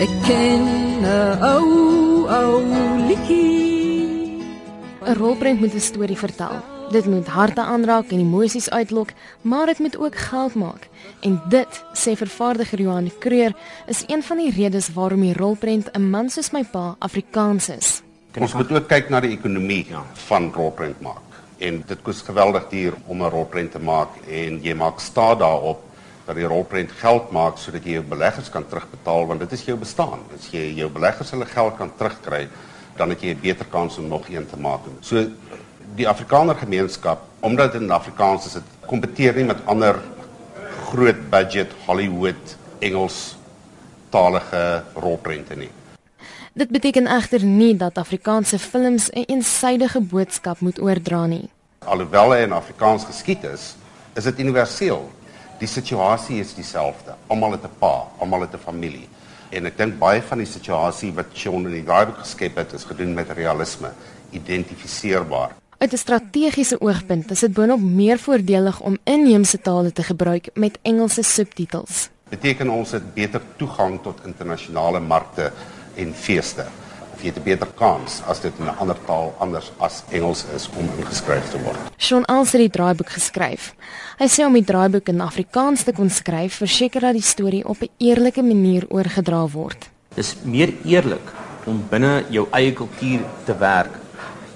Ek ken 'n ou ou liedjie. 'n Rolprent moet 'n storie vertel. Dit moet harte aanraak en emosies uitlok, maar dit moet ook geld maak. En dit, sê vervaardiger Johan Kreur, is een van die redes waarom die rolprent 'n man soos my pa Afrikaans is. Ons moet ook kyk na die ekonomie van rolprent maak. En dit kos geweldig duur om 'n rolprent te maak en jy maak staat daarop dat die rolprent geld maak sodat jy jou beleggers kan terugbetaal want dit is jou bestaan. As jy jou beleggers hulle geld kan terugkry, dan het jy 'n beter kans om nog een te maak. So die Afrikaner gemeenskap, omdat dit in Afrikaans is, dit kompeteer nie met ander groot budget Hollywood Engels talige rolprente nie. Dit beteken egter nie dat Afrikaanse films 'n een eensydige boodskap moet oordra nie. Alhoewel hy in Afrikaans geskied is, is dit universeel. Die situasie is dieselfde. Almal het 'n pa, almal het 'n familie. En ek dink baie van die situasie wat Sean in die draaiboek geskep het, is gedoen met realisme, identifiseerbaar. Uit 'n strategiese oogpunt is dit boonop meer voordelig om inheemse tale te gebruik met Engelse subtitels. Beteken ons het beter toegang tot internasionale markte en feeste. Of jy het 'n beter kans as dit in 'n ander taal anders as Engels is om ingeskryf te word. Sean Als het die draaiboek geskryf. Hy sê om die draaiboek in Afrikaans te kon skryf, verseker dat die storie op 'n eerlike manier oorgedra word. Dis meer eerlik om binne jou eie kultuur te werk.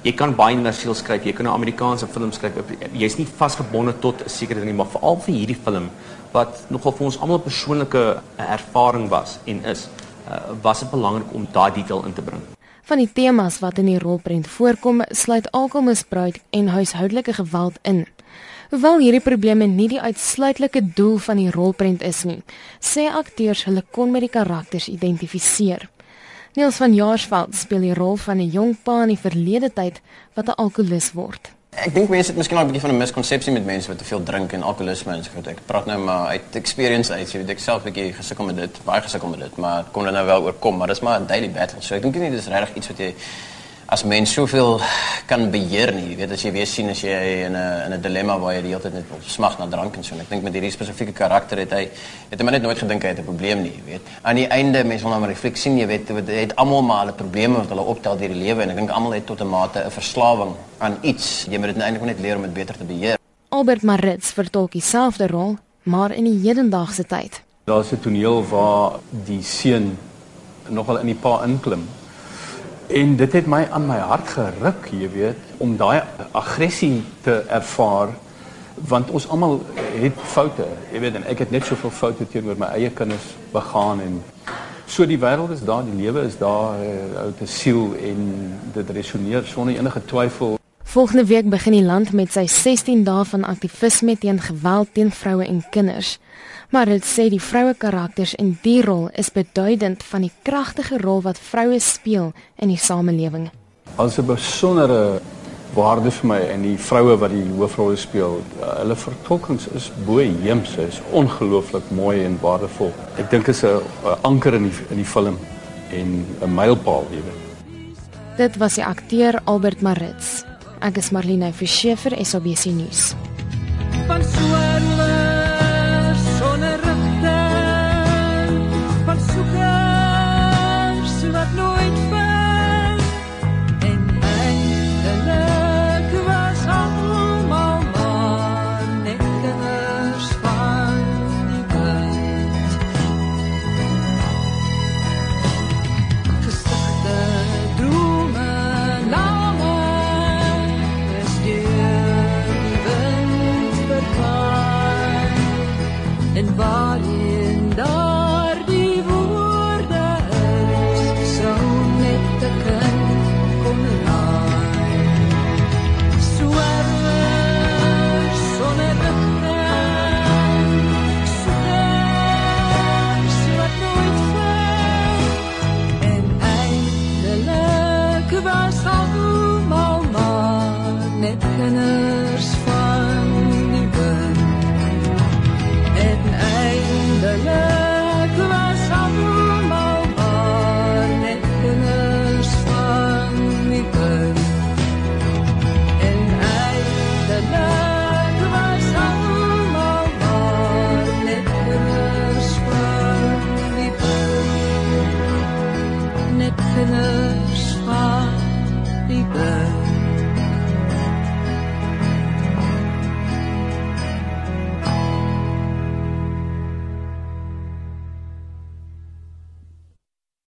Jy kan baie universeel skryf, jy kan 'n Amerikaanse film skryf. Jy's nie vasgebonde tot 'n sekere ding nie, maar veral vir hierdie film wat nogal vir ons almal 'n persoonlike ervaring was en is uh, was dit belangrik om daai detail in te bring. Van die temas wat in die rolprent voorkom, sluit alkoholmisbruik en huishoudelike geweld in. Hoewel hierdie probleme nie die uitsluitlike doel van die rolprent is nie, sê akteurs hulle kon met die karakters identifiseer. Niels van Jaarsveld speel die rol van 'n jong pa in die verlede tyd wat 'n alkolikus word. Ek dink mense het miskien al 'n bietjie van 'n miskonsepsie met mense wat te veel drink en alkoholisme en so voort. Ek praat nou maar uit experience uit. Jy weet ek self 'n bietjie gesukkel met dit, baie gesukkel met dit, maar kom dan nou wel oorkom, maar dis maar 'n daily battle. So ek dink nie dis regtig iets wat jy as mens soveel kan beheer nie. Jy weet as jy weer sien as jy in 'n in 'n dilemma waar jy die hele tyd net smag na drank en so. En ek dink met hierdie spesifieke karakter het hy het maar net nooit gedink hy het 'n probleem nie, jy weet. Aan die einde mense wil nou maar refleksie sien, jy weet, het, het almal maar hulle probleme wat hulle optel deur die lewe en ek dink almal het tot 'n mate 'n verslawing aan iets. Jy moet dit eintlik net leer om dit beter te beheer. Albert Maritz vertolk dieselfde rol, maar in die hedendaagse tyd. Daar's 'n toneel waar die seun nogal in die pa inklim En dit het my aan my hart geruk, jy weet, om daai aggressie te ervaar want ons almal het foute, jy weet, en ek het net soveel foute teenoor my eie kinders begaan en so die wêreld is daar, die lewe is daar, uh, ou te siel en dit resoneer sonder enige twyfel. Volgende week begin die land met sy 16 dae van aktivisme teen geweld teen vroue en kinders maar dit sê die vroue karakters in die rol is beduidend van die kragtige rol wat vroue speel in die samelewing. As 'n besondere waarde vir my en die vroue wat die hoofrolle speel, hulle vertolkings is bo-heemse, is ongelooflik mooi en waardevol. Ek dink is 'n anker in die in die film en 'n mylpaal ewe. Dit was die akteur Albert Maritz. Ek is Marlene Verschiefer, SABC nuus. Van soorle